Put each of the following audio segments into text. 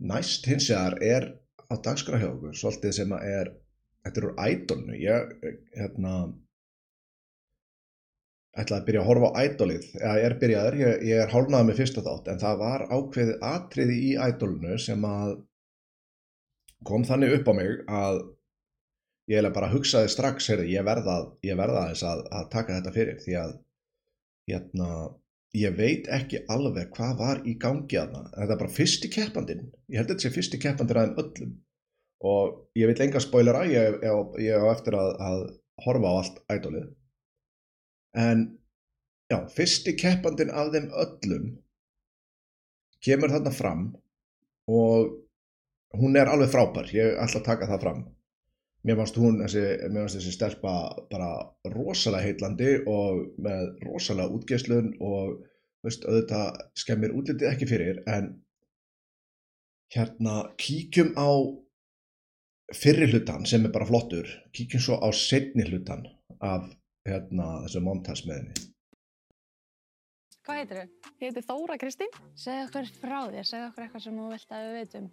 næst hins vegar er á dagskrá hjá okkur svolítið sem að er þetta er úr ædolnu ég hérna ætlaði að byrja að horfa á ædolið ég er byrjaður, ég, ég er hálnaði með fyrsta þátt en það var ákveðið atriði í ædolnu sem að kom þannig upp á mig að ég hefði bara hugsaði strax heyrði, ég verða, ég verða að, að taka þetta fyrir því að hérna, ég veit ekki alveg hvað var í gangi að það þetta er bara fyrsti keppandinn. Ég held að þetta sé fyrsti keppandir aðeins öllum. Og ég vil enga spoilera ég, ég á eftir að, að horfa á allt ædolið en já, fyrsti keppandinn af þeim öllum kemur þarna fram og hún er alveg frábær, ég ætla að taka það fram mér fannst hún, þessi, mér fannst þessi stelpa bara rosalega heitlandi og með rosalega útgeislun og veist, auðvitað skemmir útlitið ekki fyrir en hérna kíkjum á fyrri hlutan sem er bara flottur kíkjum svo á setni hlutan af hérna, þessu montasmiðinni Hvað heitir þau? Ég heiti Þóra Kristín. Segð okkur frá þér, segð okkur eitthvað sem þú vilt að við veitum.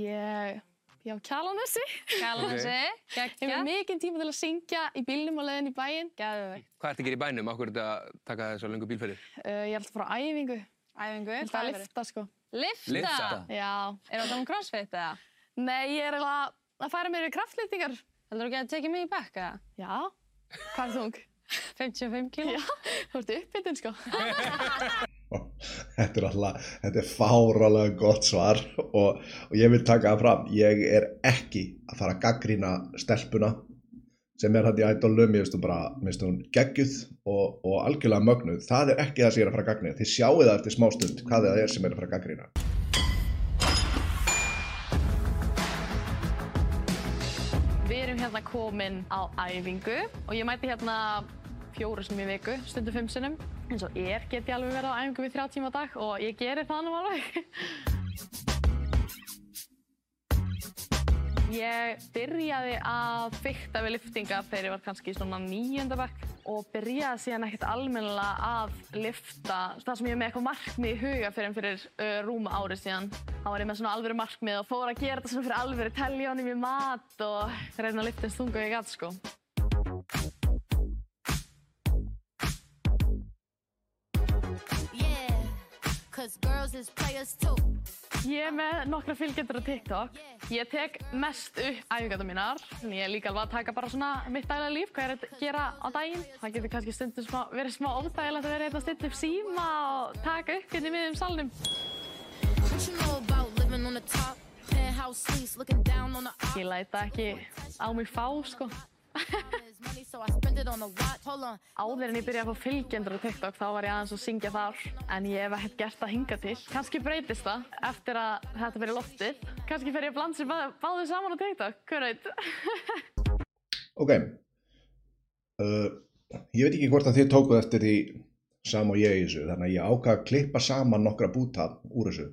Ég, ég á Kjalanesi. Kjalanesi, Ég hef mikinn tíma til að syngja í bílnum og leiðin í bæinn. geðveikt. Hvað ertu að gera í bænum? Akkur er þetta að taka þessar lengu bílferðir? Uh, ég er alltaf frá æfingu. Æfingu, Ég ætla að lifta sko. Lifta? Lyfta? Já. Er það um crossfit eða? Nei, ég er eiginlega að færa mér í kraftlýtingar. Heldur þú ekki að tekið mig í bekka? Já. Hvað er þung? 55 kíló? Já. Þú ert uppbytun sko. þetta er alltaf, þetta er fáralega gott svar og, og ég vil taka það fram ég er ekki að fara að gaggrýna stelpuna sem er hætti ædolum, ég veist hún bara minnst hún geggjuð og, og algjörlega mögnuð. Það er ekki það sem ég er að fara að gaggrýna þið sjáu það eftir smástund hvað það er sem er að fara að erum hérna komin á æfingu og ég mæti hérna fjóru sem í viku, stundu fimm sinnum. En svo er get ég alveg verið á æfingu við þrjá tíma á dag og ég gerir það nú alveg. Ég byrjaði að fykta við liftinga þegar ég var kannski í svona nýjönda bekk og byrjaði síðan ekkert almennilega að lifta það sem ég er með eitthvað markmið í huga fyrir, fyrir uh, rúma ári síðan. Þá var ég með svona alvöru markmið og fór að gera þetta svona fyrir alvöru, telja honum í mat og reyna að lifta eins þunga og ég gæti sko. Ég er með nokkra fylgjendur á TikTok. Ég tek mest upp æfingarna mínar. Ég er líka alveg að taka bara svona mitt daglega líf, hvað ég er að gera á daginn. Það getur kannski stundum smá, verið smá ódægilegt að vera hérna að stilla upp síma og taka upp hérna í miðjum salnum. Ég læta ekki á mig fá, sko. Áður en ég byrjaði að fá fylgjendur á TikTok þá var ég aðeins að syngja þar en ég hef ekkert gert það hinga til. Kannski breytist það eftir að þetta fyrir loftið. Kannski fer ég að blanda sér bá, báðu saman á TikTok, hver veit? ok uh, ég veit ekki hvort að þið tókuð eftir því sam og ég í þessu þannig að ég ákvað að klippa saman nokkra búta úr þessu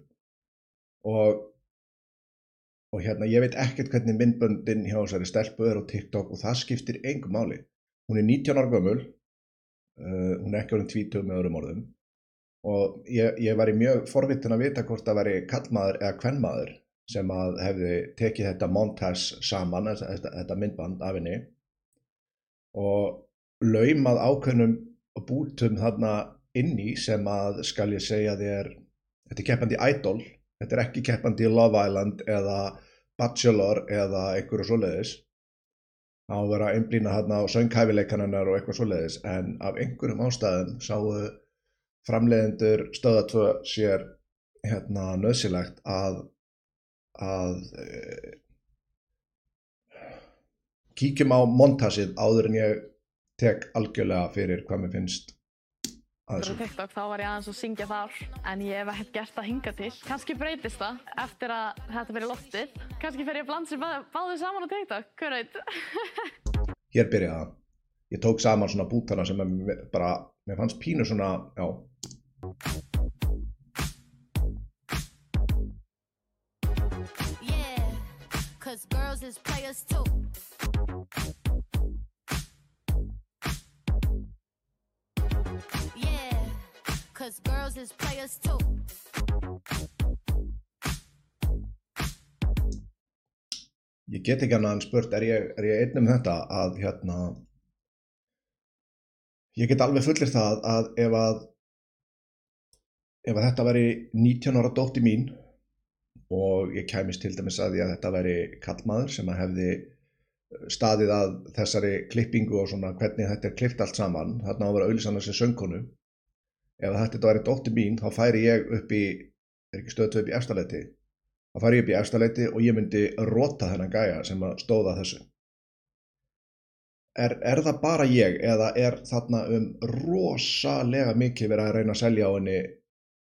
og og hérna ég veit ekkert hvernig myndböndin hjá þessari stelpu er á TikTok og það skiptir engum máli. Hún er 19 ára gömul uh, hún er ekki orðin 20 með öðrum orðum. Og ég, ég var í mjög forvitin að vita hvort það væri kallmaður eða kvennmaður sem að hefði tekið þetta montage saman, þetta, þetta myndband af henni. Og laumað ákveðnum bútum þarna inni sem að skal ég segja þér þetta er keppandi Idol þetta er ekki keppandi Love Island eða Bachelor eða einhverju svoleiðis á að vera að einblýna þarna á sönghæfileikanarnar og eitthvað svoleiðis en af einhverjum ástæðum sáu framleiðendur stöða 2 sér hérna nöðsilegt að að e, kíkjum á montasið áður en ég tek algjörlega fyrir hvað mér finnst þessu. TikTok þá var ég aðeins að syngja þar en ég hef ekkert gert það hinga til. Kannski breytist það eftir að þetta fyrir loftið. Kannski fer ég að blanda sér bá, báðu saman á TikTok, hver veit? Hér byrjaði það. Ég tók saman svona bútana sem er bara, mér fannst pínu svona, já, Yeah, cause girls is players too. Cause girls is players too. ég get ekki annað en spurt, er ég, er ég einn um þetta að hérna ég get alveg fullir það að ef að ef að þetta væri 19 ára dótti mín og ég kæmist til dæmis að því að þetta væri kallmaður sem að hefði staðið að þessari klippingu og svona hvernig þetta er klippt allt saman þarna á að vera auðlisann þessi söngkonu ef þetta væri dótti mín þá færi ég upp í, er ekki stöðtöð upp í efstaleiti? Þá færi ég upp í efstaleiti og ég myndi rota þennan gæja sem að stóða þessu. Er, er það bara ég eða er þarna um rosalega mikið verið að reyna að selja á henni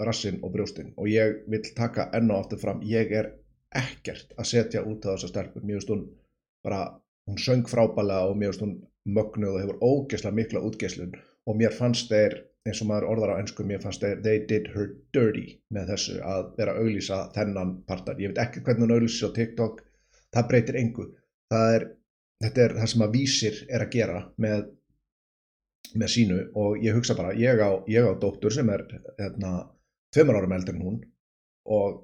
rassinn og brjóstinn og ég vil taka enn og aftur fram ég er ekkert að setja út á þessa stelpur finnst hún bara hún söng frábælega og finnst hún mögnuð og hefur ógeðslega mikla útgeðslun og mér fannst þeir eins og maður orðar á ennsku mér fannst þeir they did her dirty með þessu að vera að auglýsa þennan partar ég veit ekki hvernig hún auglýsir á TikTok það breytir engu. Það er, þetta er það sem að vísir er að gera með með sínu og ég hugsa bara ég á, ég á dóttur sem er hérna, tveimur árum eldur en hún og,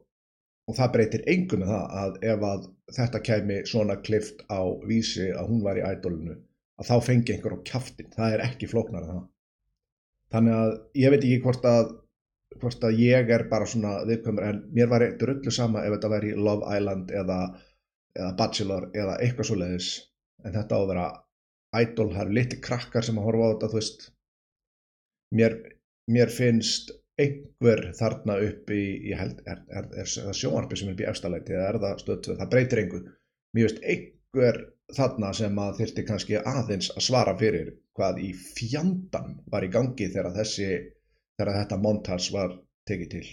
og það breytir engu með það að ef að þetta kæmi svona klift á vísi að hún var í ædolinu að þá fengi einhver á kjaftin það er ekki flóknar en það þannig að ég veit ekki hvort að hvort að ég er bara svona viðkvæmur en mér var eitthvað rullu sama ef þetta væri Love Island eða, eða Bachelor eða eitthvað svo leiðis en þetta á að vera idol, það eru litli krakkar sem að horfa á þetta þú veist. Mér, mér finnst einhver þarna upp í ég held, er, er, er, er það sjónarpi sem er upp í efstaleiti eða er það stöðtöð, það breytir einhver mér finnst einhver þarna sem að þyrfti kannski aðeins að svara fyrir hvað í fjandan var í gangi þegar þessi þegar þetta montage var tekið til